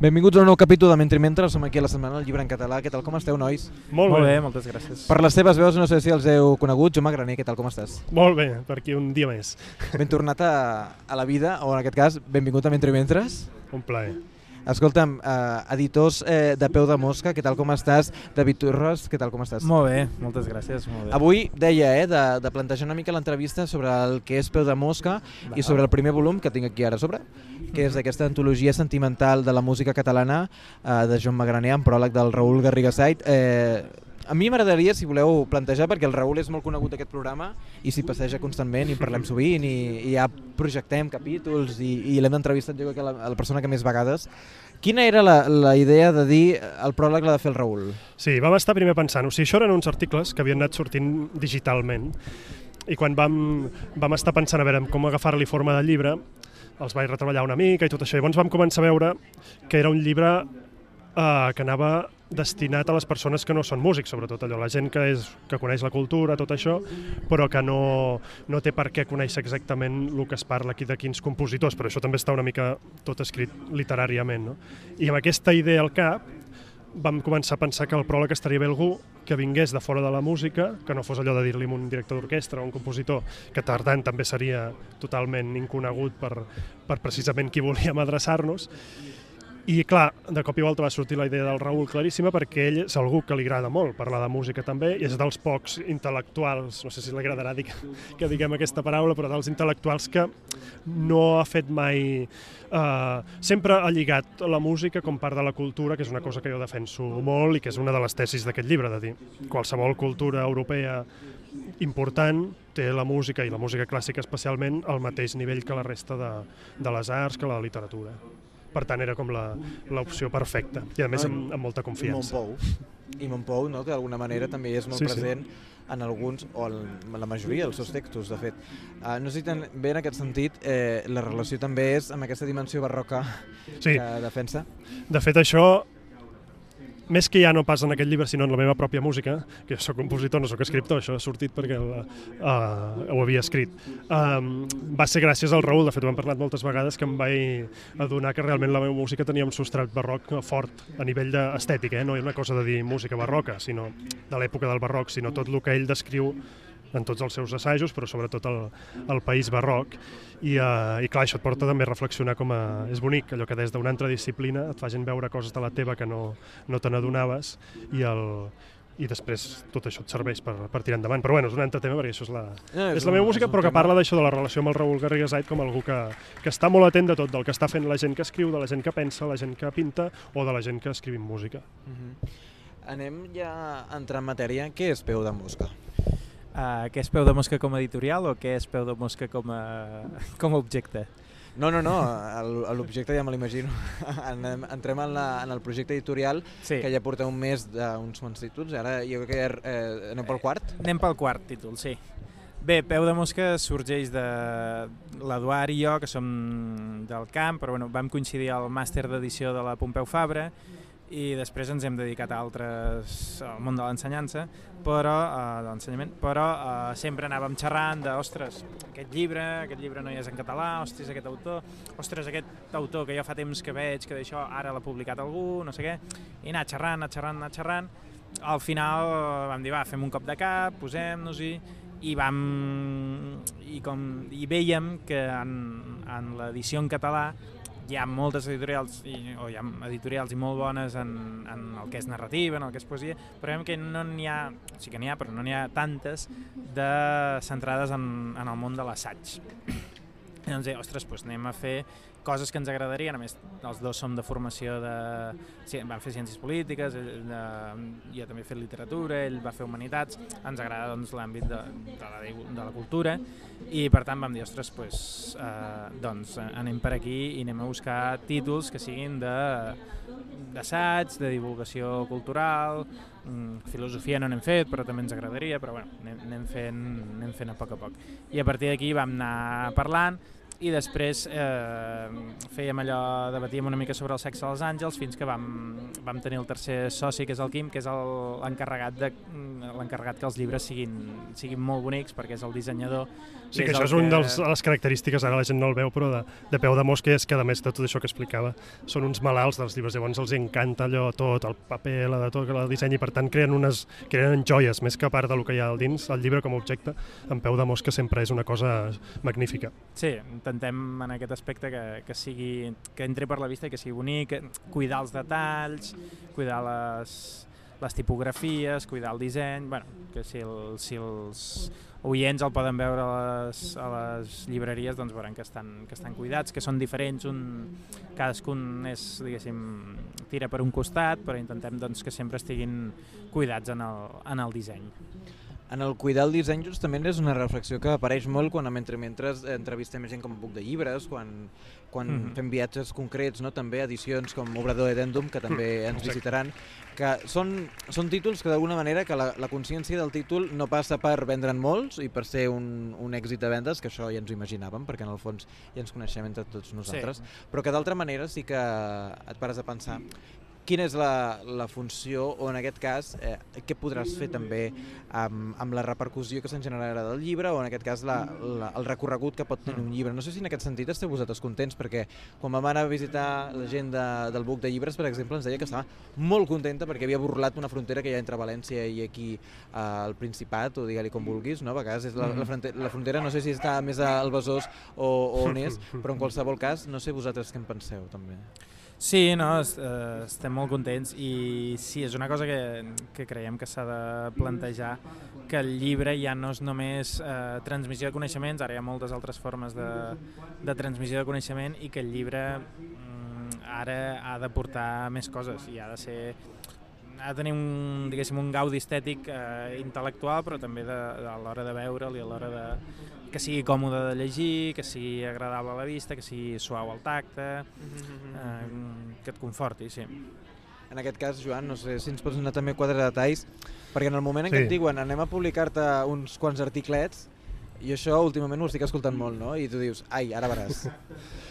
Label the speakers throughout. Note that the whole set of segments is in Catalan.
Speaker 1: Benvinguts a un nou capítol de Mentre Mentre, som aquí a la setmana del llibre en català. Què tal, com esteu, nois?
Speaker 2: Molt,
Speaker 3: Molt
Speaker 2: bé.
Speaker 3: bé, moltes gràcies.
Speaker 1: Per les teves veus, no sé si els heu conegut. Jo Graner, què tal, com estàs?
Speaker 2: Molt bé, per aquí un dia més.
Speaker 1: Ben tornat a, a la vida, o en aquest cas, benvingut a Mentre Mentres.
Speaker 2: Un plaer.
Speaker 1: Escolta'm, eh, editors eh, de Peu de Mosca, què tal, com estàs? David Torres, què tal, com estàs?
Speaker 3: Molt bé, moltes gràcies. Molt bé.
Speaker 1: Avui deia eh, de, de plantejar una mica l'entrevista sobre el que és Peu de Mosca i sobre el primer volum que tinc aquí ara sobre, que és aquesta antologia sentimental de la música catalana eh, de Joan Magraner amb pròleg del Raül Garriga Sait. Eh, a mi m'agradaria, si voleu plantejar, perquè el Raül és molt conegut d'aquest programa i s'hi passeja constantment i parlem sovint i, i ja projectem capítols i, i l'hem entrevistat jo crec que la, la persona que més vegades. Quina era la, la idea de dir el pròleg l'ha de fer el Raül?
Speaker 2: Sí, vam estar primer pensant, o sigui, això eren uns articles que havien anat sortint digitalment i quan vam, vam estar pensant a veure com agafar-li forma de llibre, els vaig retreballar una mica i tot això. Llavors vam començar a veure que era un llibre eh, que anava destinat a les persones que no són músics, sobretot allò, la gent que, és, que coneix la cultura, tot això, però que no, no té per què conèixer exactament el que es parla aquí de quins compositors, però això també està una mica tot escrit literàriament. No? I amb aquesta idea al cap vam començar a pensar que el pròleg estaria bé algú que vingués de fora de la música, que no fos allò de dir-li un director d'orquestra o un compositor, que per tant també seria totalment inconegut per, per precisament qui volíem adreçar-nos, i clar, de cop i volta va sortir la idea del Raül claríssima perquè ell és algú que li agrada molt parlar de música també i és dels pocs intel·lectuals, no sé si li agradarà dir que, diguem aquesta paraula, però dels intel·lectuals que no ha fet mai... Eh, sempre ha lligat la música com part de la cultura, que és una cosa que jo defenso molt i que és una de les tesis d'aquest llibre, de dir qualsevol cultura europea important té la música i la música clàssica especialment al mateix nivell que la resta de, de les arts, que la literatura per tant era com l'opció perfecta i a més amb, amb molta confiança.
Speaker 1: I Montpou, i Montpou no, que d'alguna manera també és molt
Speaker 2: Sí,
Speaker 1: sí,
Speaker 2: sí.
Speaker 1: present en alguns, o en la majoria dels seus textos, de fet. Uh, no sé si tan bé en aquest sentit eh, la relació també és amb aquesta dimensió barroca
Speaker 2: Sí,
Speaker 1: que defensa.
Speaker 2: de fet això més que ja no pas en aquest llibre, sinó en la meva pròpia música, que jo soc compositor, no sóc escriptor, això ha sortit perquè uh, ho havia escrit. Um, va ser gràcies al Raül, de fet ho hem parlat moltes vegades, que em vaig adonar que realment la meva música tenia un substrat barroc fort a nivell d'estètica, eh? no és una cosa de dir música barroca, sinó de l'època del barroc, sinó tot el que ell descriu en tots els seus assajos, però sobretot el, el país barroc. I, uh, I clar, això et porta també a reflexionar com a... És bonic, allò que des d'una altra disciplina et facin veure coses de la teva que no, no te n'adonaves i, el, i després tot això et serveix per, per tirar endavant. Però bueno, és un altre tema perquè això és la,
Speaker 1: No,
Speaker 2: és la meva música, però que parla d'això, de la relació amb el Raül Garriga Zait com algú que, que està molt atent de tot, del que està fent la gent que escriu, de la gent que pensa, la gent que pinta o de la gent que escrivim música.
Speaker 1: Uh -huh. Anem ja a entrar en matèria. Què és Peu de Mosca?
Speaker 3: Uh, què és Peu de Mosca com a editorial o què és Peu de Mosca com a, com a objecte?
Speaker 1: No, no, no, l'objecte ja me l'imagino. Entrem en, la, en el projecte editorial,
Speaker 3: Sí,
Speaker 1: que ja porta un mes d'uns quants títols, ara jo crec que ja eh, anem pel quart.
Speaker 3: anem pel quart títol, sí. Bé, Peu de Mosca sorgeix de l'Eduard i jo, que som del camp, però bueno, vam coincidir al màster d'edició de la Pompeu Fabra i després ens hem dedicat a altres, al món de l'ensenyança, però, eh, l'ensenyament, però eh, sempre anàvem xerrant de, ostres, aquest llibre, aquest llibre no hi és en català, ostres, aquest autor, ostres, aquest autor que jo fa temps que veig que d'això ara l'ha publicat algú, no sé què, i anar xerrant, anar xerrant, anar xerrant, al final eh, vam dir, va, fem un cop de cap, posem-nos-hi, i vam i, com, i veiem que en, en l'edició en català hi ha moltes editorials i, o hi ha editorials i molt bones en, en el que és narrativa, en el que és poesia, però veiem que no n'hi ha, sí que n'hi ha, però no n'hi ha tantes de centrades en, en el món de l'assaig. I doncs, eh, ostres, doncs anem a fer coses que ens agradarien, a més els dos som de formació de... Sí, vam fer ciències polítiques, ell de, jo també he fet literatura, ell va fer humanitats, ens agrada doncs, l'àmbit de, de, la, de la cultura. I per tant vam dir, ostres, doncs, eh, doncs eh, anem per aquí i anem a buscar títols que siguin de d'assaig, de divulgació cultural, mm, filosofia no n'hem fet, però també ens agradaria, però bueno, anem, anem, fent, anem fent a poc a poc. I a partir d'aquí vam anar parlant, i després eh, fèiem allò, debatíem una mica sobre el sexe dels àngels fins que vam, vam tenir el tercer soci, que és el Quim, que és l'encarregat de l'encarregat que els llibres siguin, siguin molt bonics, perquè és el dissenyador.
Speaker 2: Sí, que això és que... una de les característiques, ara la gent no el veu, però de, de peu de mosca és que, a més de tot això que explicava, són uns malalts dels llibres, llavors els encanta allò tot, el paper, la de tot, el disseny, i per tant creen unes creen joies, més que a part del que hi ha al dins, el llibre com a objecte, en peu de mosca sempre és una cosa magnífica.
Speaker 3: Sí, intentem en aquest aspecte que, que sigui que entri per la vista i que sigui bonic, cuidar els detalls, cuidar les, les tipografies, cuidar el disseny, bueno, que si, el, si els oients el poden veure a les, a les llibreries doncs veuran que estan, que estan cuidats, que són diferents, un, cadascun és, diguéssim, tira per un costat, però intentem doncs, que sempre estiguin cuidats en el, en el disseny.
Speaker 1: En el cuidar el disseny justament és una reflexió que apareix molt quan mentre, mentre entrevistem gent com Buc de Llibres, quan, quan mm -hmm. fem viatges concrets, no? també edicions com Obrador Edendum, que també ens visitaran, que són, són títols que d'alguna manera que la, la consciència del títol no passa per vendre'n molts i per ser un, un èxit de vendes, que això ja ens ho imaginàvem, perquè en el fons ja ens coneixem entre tots nosaltres, sí. però que d'altra manera sí que et pares a pensar quina és la, la funció o en aquest cas eh, què podràs fer també amb, amb la repercussió que se'n generarà del llibre o en aquest cas la, la, el recorregut que pot tenir un llibre. No sé si en aquest sentit esteu vosaltres contents perquè quan vam anar a visitar la gent de, del Buc de Llibres, per exemple, ens deia que estava molt contenta perquè havia burlat una frontera que hi ha entre València i aquí eh, el Principat o digue-li com vulguis, no? a vegades és la, la, frontera, la frontera no sé si està més al Besòs o, o on és, però en qualsevol cas no sé vosaltres què en penseu també.
Speaker 3: Sí, no, est, eh, estem molt contents i sí, és una cosa que, que creiem que s'ha de plantejar que el llibre ja no és només eh, transmissió de coneixements, ara hi ha moltes altres formes de, de transmissió de coneixement i que el llibre mm, ara ha de portar més coses i ha de ser ha de tenir un, diguéssim, un gaudi estètic eh, intel·lectual, però també de, de, a l'hora de veure'l i a l'hora de, que sigui còmode de llegir, que sigui agradable a la vista, que sigui suau al tacte, eh, que et conforti, sí.
Speaker 1: En aquest cas, Joan, no sé si ens pots donar també quatre detalls, perquè en el moment en sí. què et diuen anem a publicar-te uns quants articlets, i això últimament ho estic escoltant molt, no? I tu dius, ai, ara veràs.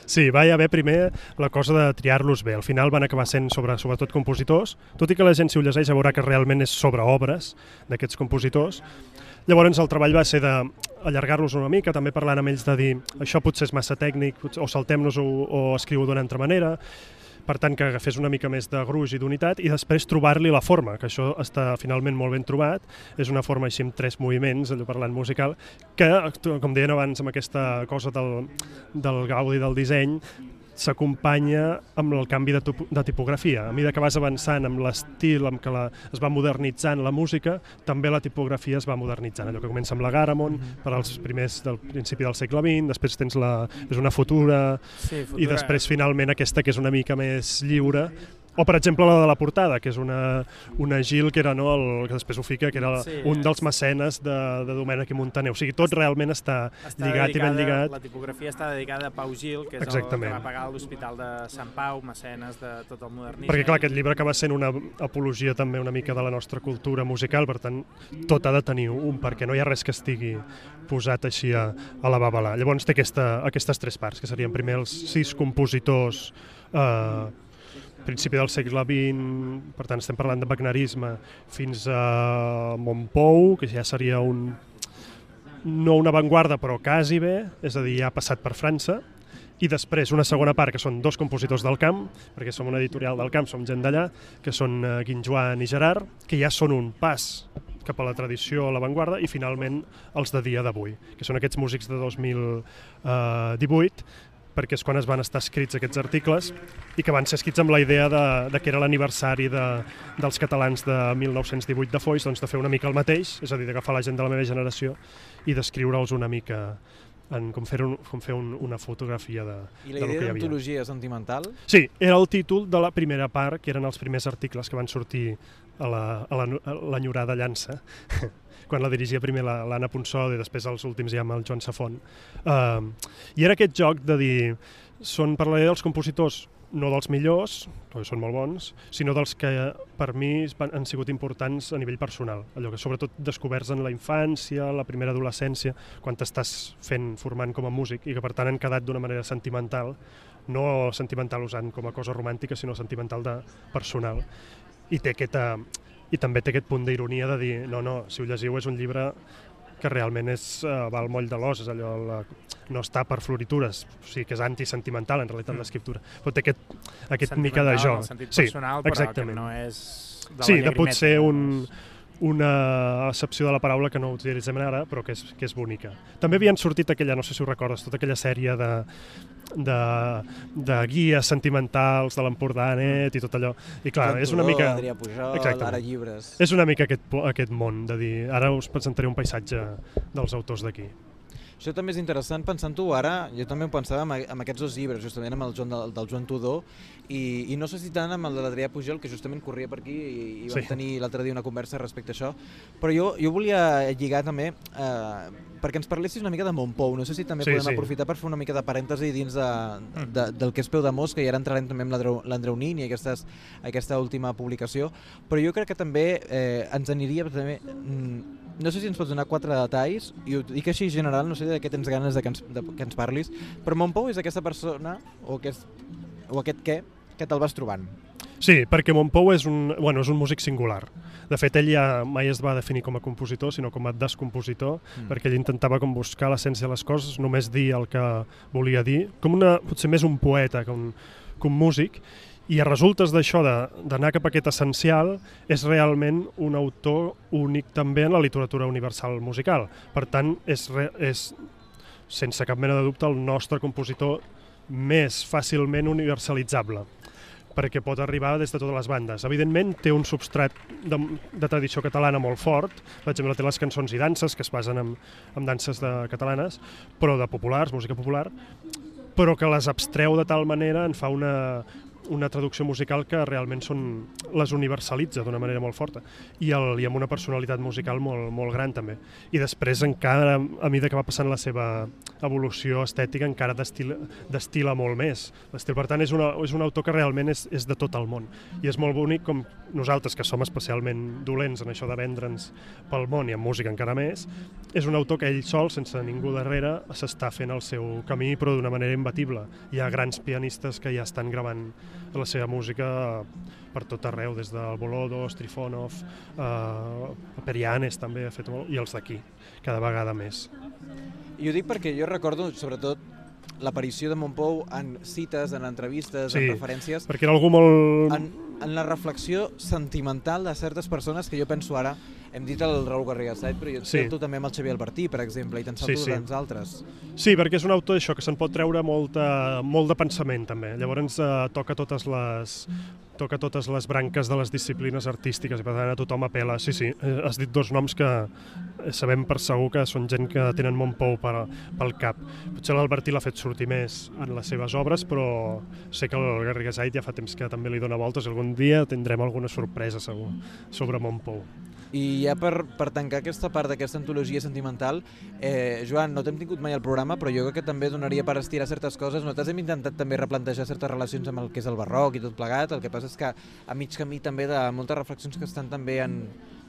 Speaker 2: Sí, va haver primer la cosa de triar-los bé. Al final van acabar sent sobre, sobretot compositors, tot i que la gent si ho llegeix ja veurà que realment és sobre obres d'aquests compositors, Llavors el treball va ser d'allargar-los una mica, també parlant amb ells de dir això potser és massa tècnic, o saltem-nos-ho o escriu d'una altra manera, per tant que agafés una mica més de gruix i d'unitat i després trobar-li la forma, que això està finalment molt ben trobat, és una forma així amb tres moviments, allò parlant musical, que, com deien abans amb aquesta cosa del, del gaudi del disseny, s'acompanya amb el canvi de, de tipografia. A mesura que vas avançant amb l'estil amb què la, es va modernitzant la música, també la tipografia es va modernitzant. Allò que comença amb la Garamond, mm -hmm. per als primers del principi del segle XX, després tens la, és una futura, sí, futura, i després finalment aquesta que és una mica més lliure, o, per exemple, la de la portada, que és una, una Gil, que era no, el, que després ho fica, que era sí, un dels mecenes de, de Domènec i Montaner. O sigui, tot realment està, està lligat i ben lligat.
Speaker 3: La tipografia està dedicada a Pau Gil, que és Exactament. el que va pagar l'Hospital de Sant Pau, mecenes de tot el modernisme.
Speaker 2: Perquè, clar, aquest llibre acaba sent una apologia també una mica de la nostra cultura musical, per tant, tot ha de tenir un perquè no hi ha res que estigui posat així a, a la babalà. Llavors té aquesta, aquestes tres parts, que serien primer els sis compositors eh, principi del segle XX, per tant estem parlant de wagnerisme, fins a Montpou, que ja seria un, no una avantguarda, però quasi bé, és a dir, ja ha passat per França, i després una segona part, que són dos compositors del camp, perquè som una editorial del camp, som gent d'allà, que són uh, Guinjoan i Gerard, que ja són un pas cap a la tradició, a l'avantguarda, i finalment els de dia d'avui, que són aquests músics de 2018, perquè és quan es van estar escrits aquests articles i que van ser escrits amb la idea de, de que era l'aniversari de, dels catalans de 1918 de Foix, doncs de fer una mica el mateix, és a dir, d'agafar la gent de la meva generació i d'escriure'ls una mica en com fer, un, com fer un, una fotografia de,
Speaker 1: I la idea d'antologia sentimental?
Speaker 2: Sí, era el títol de la primera part, que eren els primers articles que van sortir a l'enyorada la, llança, quan la dirigia primer l'Anna Ponsol i després els últims ja amb el Joan Safon. Uh, I era aquest joc de dir, són la idea dels compositors no dels millors, perquè són molt bons, sinó dels que per mi han sigut importants a nivell personal. Allò que sobretot descoberts en la infància, la primera adolescència, quan t'estàs fent, formant com a músic, i que per tant han quedat d'una manera sentimental, no sentimental usant com a cosa romàntica, sinó sentimental de personal. I té aquesta, i també té aquest punt d'ironia de dir no, no, si ho llegiu és un llibre que realment és, uh, va al moll de l'os, és allò, la, no està per floritures, o sigui que és antisentimental en realitat mm. l'escriptura, però té aquest, aquest mica de joc.
Speaker 3: En el sentit personal,
Speaker 2: sí, exactament.
Speaker 3: però que no és de
Speaker 2: sí, de potser un, una excepció de la paraula que no utilitzem ara, però que és, que és bonica. També havien sortit aquella, no sé si ho recordes, tota aquella sèrie de, de, de guies sentimentals de l'Empordà net i tot allò. I clar, és una mica...
Speaker 1: Adrià Pujol, Lara Llibres...
Speaker 2: És una mica aquest, aquest món de dir, ara us presentaré un paisatge dels autors d'aquí.
Speaker 1: Això també és interessant, pensant-ho ara, jo també ho pensava amb, amb aquests dos llibres, justament amb el Joan del, del Joan Tudó, i, i no sé si tant amb el de l'Adrià Pujol, que justament corria per aquí i, i vam sí. tenir l'altre dia una conversa respecte a això, però jo, jo volia lligar també, eh, perquè ens parlessis una mica de Montpou, no sé si també sí, podem sí. aprofitar per fer una mica de parèntesi dins de, de, de, del que és Peu de Mosca, i ara entrarem també amb l'Andreu Nin i aquestes, aquesta última publicació, però jo crec que també eh, ens aniria també, mm, no sé si ens pots donar quatre detalls, i ho dic així general, no sé de què tens ganes de que ens, de, que ens parlis, però Montpou és aquesta persona, o aquest, o aquest què, que te'l vas trobant.
Speaker 2: Sí, perquè Montpou és un, bueno, és un músic singular. De fet, ell ja mai es va definir com a compositor, sinó com a descompositor, mm. perquè ell intentava com buscar l'essència de les coses, només dir el que volia dir, com una, potser més un poeta que un, que un músic, i a resultes d'això, d'anar cap a aquest essencial, és realment un autor únic també en la literatura universal musical. Per tant, és, re, és sense cap mena de dubte, el nostre compositor més fàcilment universalitzable perquè pot arribar des de totes les bandes. Evidentment, té un substrat de, de tradició catalana molt fort, per exemple, té les cançons i danses, que es basen en, en danses de catalanes, però de populars, música popular, però que les abstreu de tal manera, en fa una, una traducció musical que realment són, les universalitza d'una manera molt forta i, el, i amb una personalitat musical molt, molt gran també. I després encara, a mesura que va passant la seva evolució estètica, encara destila molt més. L'estil, per tant, és, una, és un autor que realment és, és de tot el món. I és molt bonic com nosaltres, que som especialment dolents en això de vendre'ns pel món i en música encara més, és un autor que ell sol, sense ningú darrere, s'està fent el seu camí, però d'una manera imbatible. Hi ha grans pianistes que ja estan gravant la seva música per tot arreu, des del Bolodo, Strifonov, eh, Perianes també ha fet molt, i els d'aquí, cada vegada més.
Speaker 1: I ho dic perquè jo recordo, sobretot, l'aparició de Montpou en cites, en entrevistes, sí, en referències...
Speaker 2: perquè era algú molt...
Speaker 1: En, en la reflexió sentimental de certes persones que jo penso ara, hem dit el Raül Garriga Sait, però jo sí. tu també amb el Xavier Albertí, per exemple, i te'n salto sí, sí. tants altres.
Speaker 2: Sí, perquè és un autor això que se'n pot treure molta, molt de pensament també. Llavors eh, toca totes les toca totes les branques de les disciplines artístiques i per tant a tothom apela. Sí, sí, eh, has dit dos noms que sabem per segur que són gent que tenen molt pou per, pel cap. Potser l'Albertí l'ha fet sortir més en les seves obres, però sé que el Garriga Sait ja fa temps que també li dona voltes i algun dia tindrem alguna sorpresa segur sobre Montpou.
Speaker 1: I ja per, per tancar aquesta part d'aquesta antologia sentimental, eh, Joan, no t'hem tingut mai al programa, però jo crec que també donaria per estirar certes coses. Nosaltres hem intentat també replantejar certes relacions amb el que és el barroc i tot plegat, el que passa és que a mig camí també de moltes reflexions que estan també en,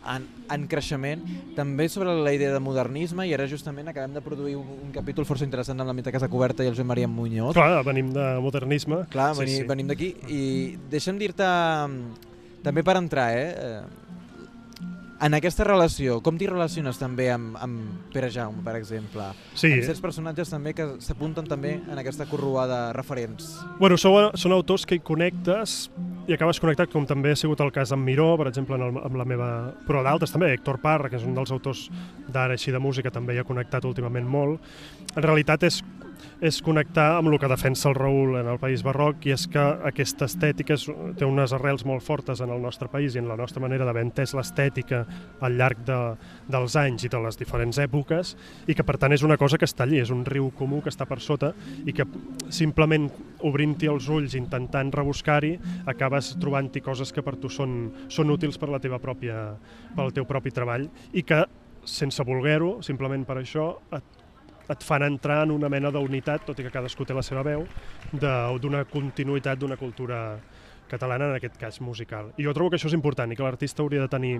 Speaker 1: en, en creixement, també sobre la idea de modernisme, i ara justament acabem de produir un, un capítol força interessant amb la Mita Casa Coberta i el Joan Maria Muñoz.
Speaker 2: Clar, venim de modernisme.
Speaker 1: Clar, sí, venim, sí. venim d'aquí, i deixa'm dir-te, també per entrar, eh, eh en aquesta relació, com t'hi relaciones també amb, amb Pere Jaume, per exemple?
Speaker 2: Sí.
Speaker 1: Amb certs personatges també que s'apunten també en aquesta corruada de referents.
Speaker 2: Bueno, són, són autors que hi connectes i acabes connectat, com també ha sigut el cas amb Miró, per exemple, en el, amb la meva... però d'altres també, Héctor Parra, que és un dels autors d'ara així de música, també hi ha connectat últimament molt. En realitat és és connectar amb el que defensa el Raül en el País Barroc i és que aquesta estètica és, té unes arrels molt fortes en el nostre país i en la nostra manera d'haver entès l'estètica al llarg de, dels anys i de les diferents èpoques i que per tant és una cosa que està allí, és un riu comú que està per sota i que simplement obrint-hi els ulls intentant rebuscar-hi acabes trobant-hi coses que per tu són, són útils per la teva pròpia, pel teu propi treball i que sense voler-ho, simplement per això, et et fan entrar en una mena d'unitat, tot i que cadascú té la seva veu, d'una continuïtat d'una cultura catalana, en aquest cas musical. I jo trobo que això és important i que l'artista hauria de tenir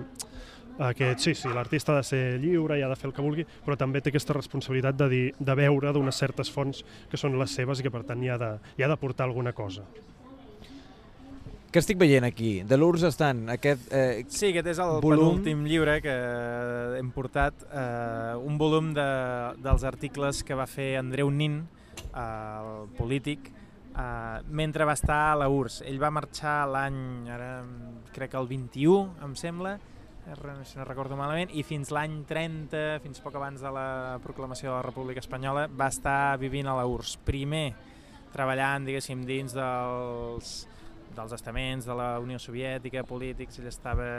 Speaker 2: aquest, sí, sí, l'artista ha de ser lliure i ha de fer el que vulgui, però també té aquesta responsabilitat de, dir, de veure d'unes certes fonts que són les seves i que per tant hi ha de, hi ha de portar alguna cosa.
Speaker 1: Què estic veient aquí? De l'URSS estan aquest... Eh,
Speaker 3: sí, aquest és el volum... penúltim llibre que hem portat, eh, un volum de, dels articles que va fer Andreu Nin, eh, el polític, eh, mentre va estar a la URSS. Ell va marxar l'any, ara crec que el 21, em sembla, si no recordo malament, i fins l'any 30, fins poc abans de la proclamació de la República Espanyola, va estar vivint a la URSS. Primer treballant, diguéssim, dins dels dels estaments de la Unió Soviètica, polítics, ell estava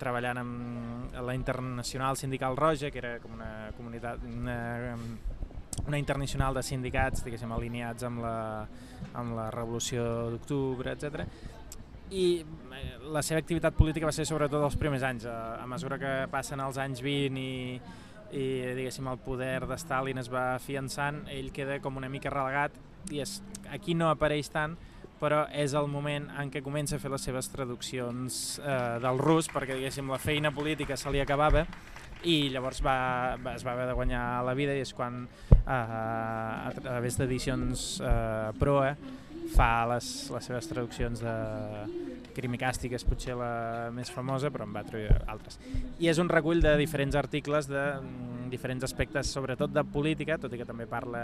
Speaker 3: treballant amb la Internacional Sindical Roja, que era com una comunitat, una, una internacional de sindicats, diguéssim, alineats amb la, amb la Revolució d'Octubre, etc. I eh, la seva activitat política va ser sobretot els primers anys. A, a mesura que passen els anys 20 i, i diguéssim el poder de Stalin es va afiançant, ell queda com una mica relegat i és, aquí no apareix tant, però és el moment en què comença a fer les seves traduccions eh, del rus, perquè diguéssim la feina política se li acabava i llavors va, va, es va haver de guanyar la vida i és quan eh, a través d'edicions eh, Proa fa les, les seves traduccions de Crimicàstic és potser la més famosa, però en va traduir altres. I és un recull de diferents articles de mm, diferents aspectes, sobretot de política, tot i que també parla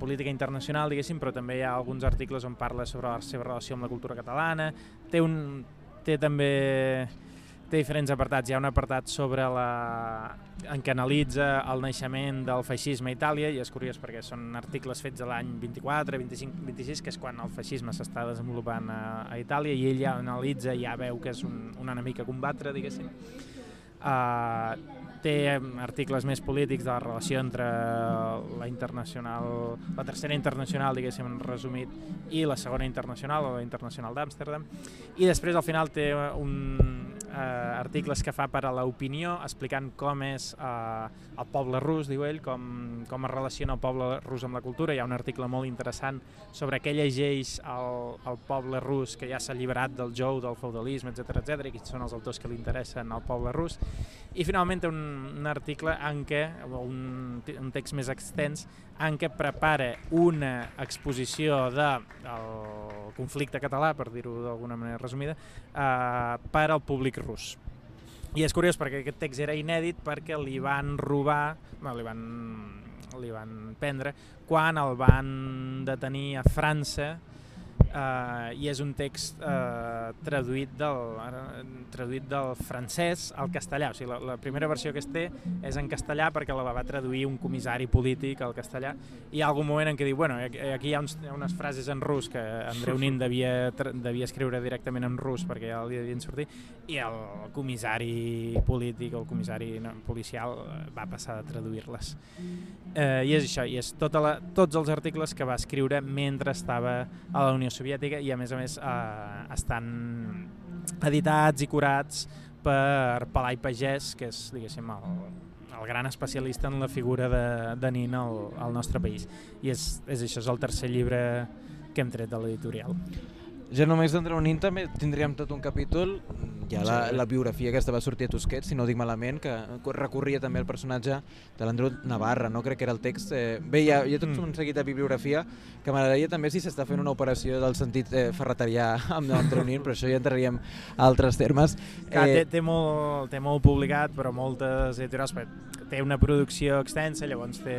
Speaker 3: política internacional, diguéssim, però també hi ha alguns articles on parla sobre la seva relació amb la cultura catalana. Té, un, té també té diferents apartats. Hi ha un apartat sobre la... en què analitza el naixement del feixisme a Itàlia i és curiós perquè són articles fets a l'any 24, 25, 26, que és quan el feixisme s'està desenvolupant a, a Itàlia i ell ja analitza, ja veu que és un, un enemic a combatre, diguéssim. Uh, té articles més polítics de la relació entre la internacional, la tercera internacional, diguéssim, resumit, i la segona internacional, o la internacional d'Amsterdam, i després al final té un, eh, articles que fa per a l'opinió explicant com és eh, el poble rus, diu ell, com, com es relaciona el poble rus amb la cultura. Hi ha un article molt interessant sobre què llegeix el, el poble rus que ja s'ha alliberat del jou, del feudalisme, etc etc i quins són els autors que li interessen al poble rus. I finalment té un, un article en què, un, un text més extens, en què prepara una exposició del de conflicte català, per dir-ho d'alguna manera resumida, eh, per al públic rus. I és curiós perquè aquest text era inèdit perquè li van robar, no, li van, li van prendre, quan el van detenir a França eh, i és un text eh, traduït, del, traduït del francès al castellà. O sigui, la, la primera versió que es té és en castellà perquè la va traduir un comissari polític al castellà i hi ha algun moment en què diu, bueno, aquí hi ha, uns, hi ha unes frases en rus que Andreu Nin devia, devia escriure directament en rus perquè ja li devien sortir i el comissari polític o el comissari no, policial eh, va passar a traduir-les. Eh, I és això, i és tota la, tots els articles que va escriure mentre estava a la Unió Soviètica i a més a més eh, estan editats i curats per Palai Pagès, que és diguéssim el, el gran especialista en la figura de, de Nin al, al nostre país. I és, és això, és el tercer llibre que hem tret de l'editorial.
Speaker 1: Ja només d'Andreu Nin també tindríem tot un capítol, ja la, la biografia aquesta va sortir a Tusquets, si no dic malament, que recorria també el personatge de l'Andreu Navarra, no crec que era el text. Eh, bé, hi ha, hi ha tot mm. un seguit de bibliografia que m'agradaria també si s'està fent una operació del sentit eh, ferreterià amb l'Andreu Nin, però això ja entraríem a altres termes.
Speaker 3: Clar, eh, té, té, molt, té molt publicat, però moltes editorials té una producció extensa, llavors té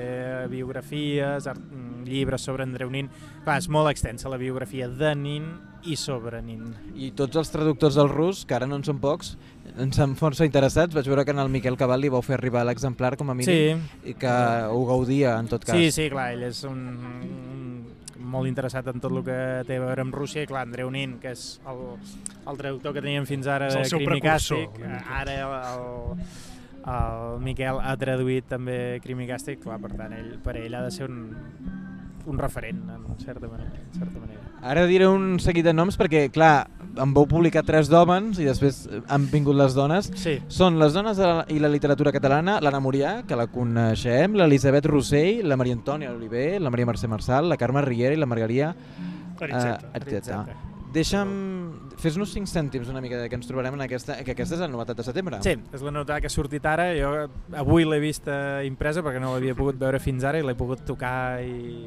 Speaker 3: biografies, art, mm, llibres sobre Andreu Nin. Clar, és molt extensa la biografia de Nin i sobre Nin.
Speaker 1: I tots els traductors del rus, que ara no en són pocs, ens han força interessats. Vaig veure que en el Miquel Cabal li vau fer arribar l'exemplar com a mínim sí. i que ho gaudia en tot cas.
Speaker 3: Sí, sí, clar, ell és un, un molt interessat en tot el que té a veure amb Rússia i clar, Andreu Nin, que és el, el traductor que teníem fins ara de Crimicàstic, ara el, el Miquel ha traduït també Crimicàstic, clar, per tant, ell, per ell ha de ser un, un referent, en certa manera. En certa manera.
Speaker 1: Ara diré un seguit de noms perquè, clar, en vau publicar tres d'hòmens i després han vingut les dones.
Speaker 3: Sí.
Speaker 1: Són les dones la, i la literatura catalana, l'Anna Murià, que la coneixem, l'Elisabet Rossell, la Maria Antònia Oliver, la Maria Mercè Marçal, la Carme Riera i la Margaria
Speaker 2: Aritzeta.
Speaker 1: Aritzeta.
Speaker 3: Aritzeta.
Speaker 1: Deixa'm... Fes-nos cinc cèntims una mica de què ens trobarem en aquesta... Que aquesta és la novetat de setembre.
Speaker 3: Sí, és la nota que ha sortit ara. Jo avui l'he vista impresa perquè no l'havia pogut veure fins ara i l'he pogut tocar i,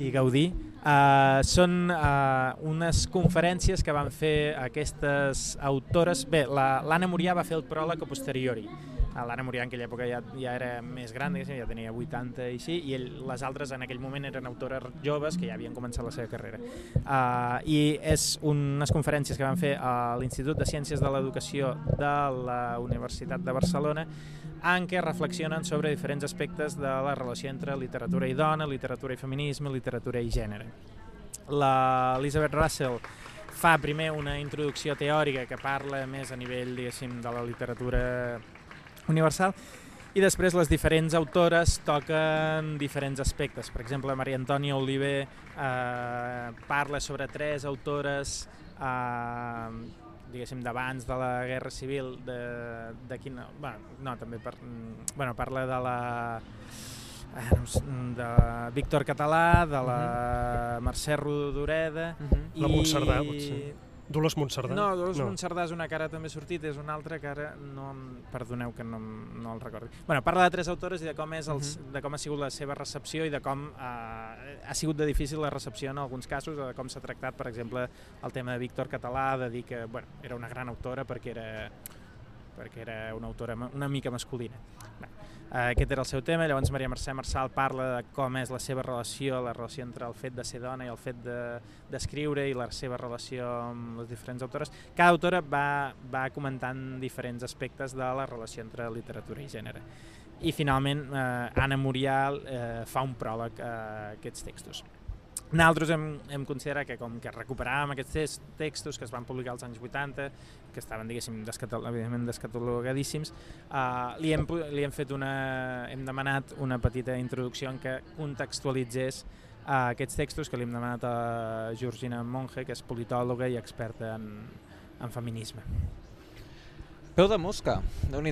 Speaker 3: i gaudir. Uh, són uh, unes conferències que van fer aquestes autores. Bé, la- l'Anna Murià va fer el pròleg a posteriori. L'Anna Murià en aquella època ja, ja era més gran, ja tenia 80 i així, i ell, les altres en aquell moment eren autores joves que ja havien començat la seva carrera. Uh, I és unes conferències que van fer a l'Institut de Ciències de l'Educació de la Universitat de Barcelona en què reflexionen sobre diferents aspectes de la relació entre literatura i dona, literatura i feminisme, literatura i gènere. La Elizabeth Russell fa primer una introducció teòrica que parla més a nivell, de la literatura universal i després les diferents autores toquen diferents aspectes. Per exemple, Maria Antònia Oliver eh, parla sobre tres autores eh, diguéssim, d'abans de la Guerra Civil, de, de quina... Bueno, no, també per, bueno, parla de la eh, de Víctor Català, de la Mercè Rodoreda...
Speaker 1: Mhm.
Speaker 2: La Montcerdà, potser. Dolors Montcerdà?
Speaker 3: No, Dolors no. Montcerdà és una que ara també ha sortit, és una altra que ara no... Perdoneu que no, no el recordi. Bueno, parla de tres autores i de com, és els, de com ha sigut la seva recepció i de com eh, ha sigut de difícil la recepció en alguns casos, de com s'ha tractat, per exemple, el tema de Víctor Català, de dir que bueno, era una gran autora perquè era perquè era una autora una mica masculina. Bé, eh, aquest era el seu tema, llavors Maria Mercè Marçal parla de com és la seva relació, la relació entre el fet de ser dona i el fet de- d'escriure de, i la seva relació amb les diferents autores. Cada autora va, va comentant diferents aspectes de la relació entre literatura i gènere. I finalment eh, Anna Murial eh, fa un pròleg a aquests textos. Nosaltres hem, hem considerat que com que recuperàvem aquests textos que es van publicar als anys 80, que estaven, diguéssim, descatal evidentment descatalogadíssims, uh, li, hem, li hem fet una... hem demanat una petita introducció en què contextualitzés uh, aquests textos que li hem demanat a Georgina Monge, que és politòloga i experta en, en feminisme.
Speaker 1: Peu de mosca, déu nhi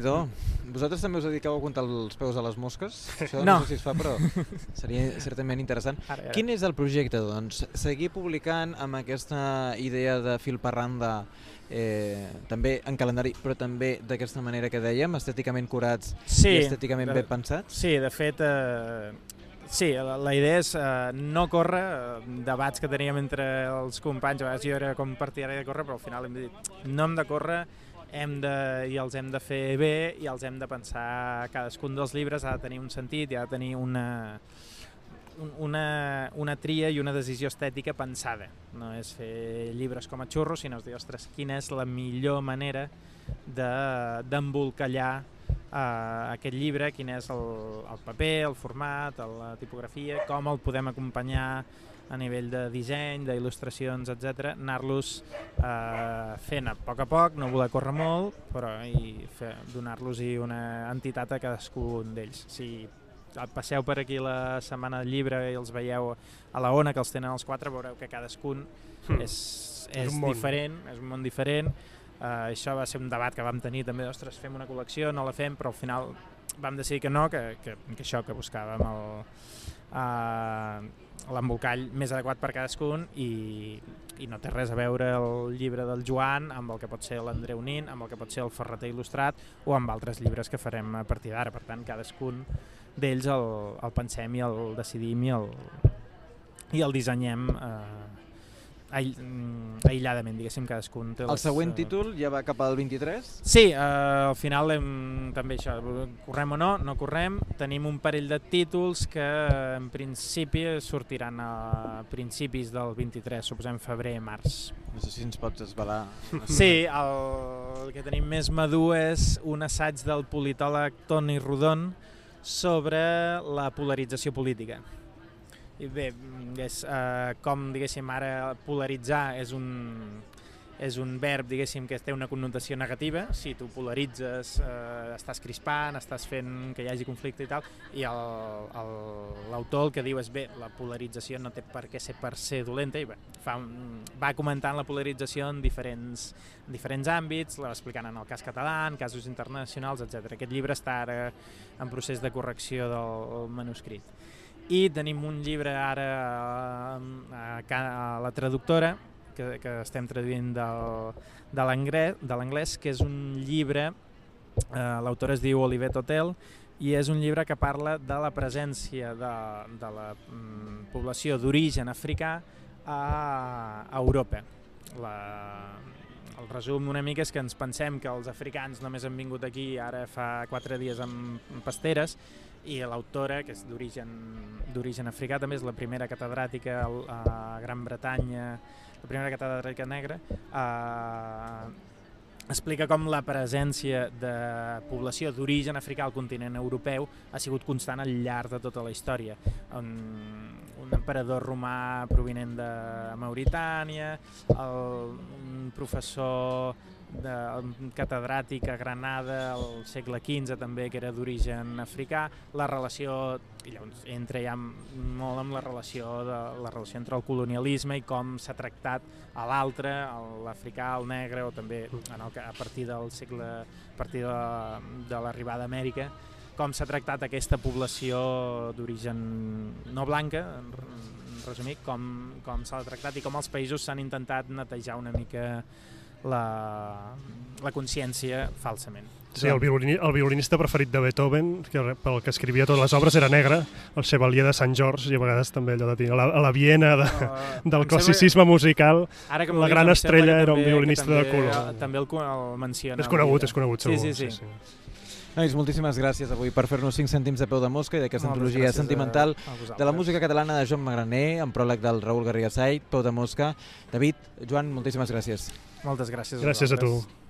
Speaker 1: Vosaltres també us dediqueu a comptar els peus a les mosques? Això no,
Speaker 3: No.
Speaker 1: sé si es fa, però seria certament interessant.
Speaker 3: Ara, ara.
Speaker 1: Quin és el projecte, doncs? Seguir publicant amb aquesta idea de fil per randa, eh, també en calendari, però també d'aquesta manera que dèiem, estèticament curats
Speaker 3: Sí,
Speaker 1: i estèticament
Speaker 3: de-
Speaker 1: ben pensats?
Speaker 3: Sí, de fet, eh, sí, la, la idea és eh, no córrer, eh, debats que teníem entre els companys, a vegades jo era com partidari de córrer, però al final hem dit, no hem de córrer, hem de, i els hem de fer bé i els hem de pensar, cadascun dels llibres ha de tenir un sentit i ha de tenir una, un- una, una tria i una decisió estètica pensada. No és fer llibres com a xurros, sinó dir, ostres, quina és la millor manera de- d'embolcallar uh, aquest llibre, quin és el, el paper, el format, la tipografia, com el podem acompanyar a nivell de disseny, d'il·lustracions, etc. anar-los eh, fent a poc a poc, no voler córrer molt, però i fer- donar-los una entitat a cadascun d'ells. Si passeu per aquí la setmana del llibre i els veieu a la ONA, que els tenen els quatre, veureu que cadascun
Speaker 2: Hmm.
Speaker 3: és,
Speaker 2: És
Speaker 3: és diferent, és un món diferent. Uh, això va ser un debat que vam tenir també, ostres, fem una col·lecció, no la fem, però al final vam decidir que no, que, que, que això, que buscàvem el, uh, l'embolcall més adequat per cadascun i, i no té res a veure el llibre del Joan amb el que pot ser l'Andreu Nin, amb el que pot ser el Ferreter Il·lustrat o amb altres llibres que farem a partir d'ara. Per tant, cadascun d'ells el, el pensem i el decidim i el, i el dissenyem eh, aïll, mm, aïlladament, diguéssim, cadascun té
Speaker 1: El
Speaker 3: les,
Speaker 1: següent
Speaker 3: eh,
Speaker 1: títol ja va cap al 23?
Speaker 3: Sí, eh, al final hem, també això, correm o no, no correm, tenim un parell de títols que en principi sortiran a principis del 23, suposem febrer, març.
Speaker 1: No sé si ens pots esbalar.
Speaker 3: Sí, el, el que tenim més madur és un assaig del politòleg Toni Rodon sobre la polarització política. I bé, és, eh, com diguéssim ara polaritzar és un, és un verb, diguéssim, que té una connotació negativa, si tu polaritzes, eh, estàs crispant, estàs fent que hi hagi conflicte i tal, i l'autor el, el, que diu és bé, la polarització no té per què ser per ser dolenta, i bé, fa va comentant la polarització en diferents, diferents àmbits, la explicant en el cas català, en casos internacionals, etc. Aquest llibre està ara en procés de correcció del manuscrit. I tenim un llibre ara a, a, a la traductora, que, que estem traduint del, de l'anglès, que és un llibre, eh, l'autor es diu Olivet Hotel, i és un llibre que parla de la presència de, de la mm, població d'origen africà a, a Europa. La, el resum una mica és que ens pensem que els africans només han vingut aquí ara fa quatre dies amb pasteres i l'autora, que és d'origen africà, també és la primera catedràtica a Gran Bretanya la primera catedràtica negra, eh, explica com la presència de població d'origen africà al continent europeu ha sigut constant al llarg de tota la història. Un, un emperador romà provinent de Mauritània, el, un professor de catedràtic a Granada al segle XV també, que era d'origen africà, la relació, i llavors entra ja molt amb la relació, de, la relació entre el colonialisme i com s'ha tractat a l'altre, l'africà, el negre, o també en el, a partir del segle, a partir de, de l'arribada a Amèrica, com s'ha tractat aquesta població d'origen no blanca, en resumir, com, com s'ha tractat i com els països s'han intentat netejar una mica la, la consciència falsament.
Speaker 2: Sí, el, violini, el violinista preferit de Beethoven, que pel que escrivia totes les obres, era negre, el Chevalier de Sant George, i a vegades també allò de a la, a la Viena de, uh, del classicisme sembla... musical, Ara que la gran estrella era un violinista
Speaker 3: també,
Speaker 2: de color.
Speaker 3: Eh, també el, el menciona.
Speaker 2: És conegut, és conegut, segur.
Speaker 3: Sí, sí, sí. sí, sí.
Speaker 1: Nois, moltíssimes gràcies avui per fer-nos 5 cèntims de peu de mosca i d'aquesta antologia sentimental de la música catalana de Joan Magraner, amb pròleg del Raül Garriga Sait, peu de mosca. David, Joan, moltíssimes gràcies.
Speaker 3: Moltes gràcies
Speaker 2: Gràcies a, a tu.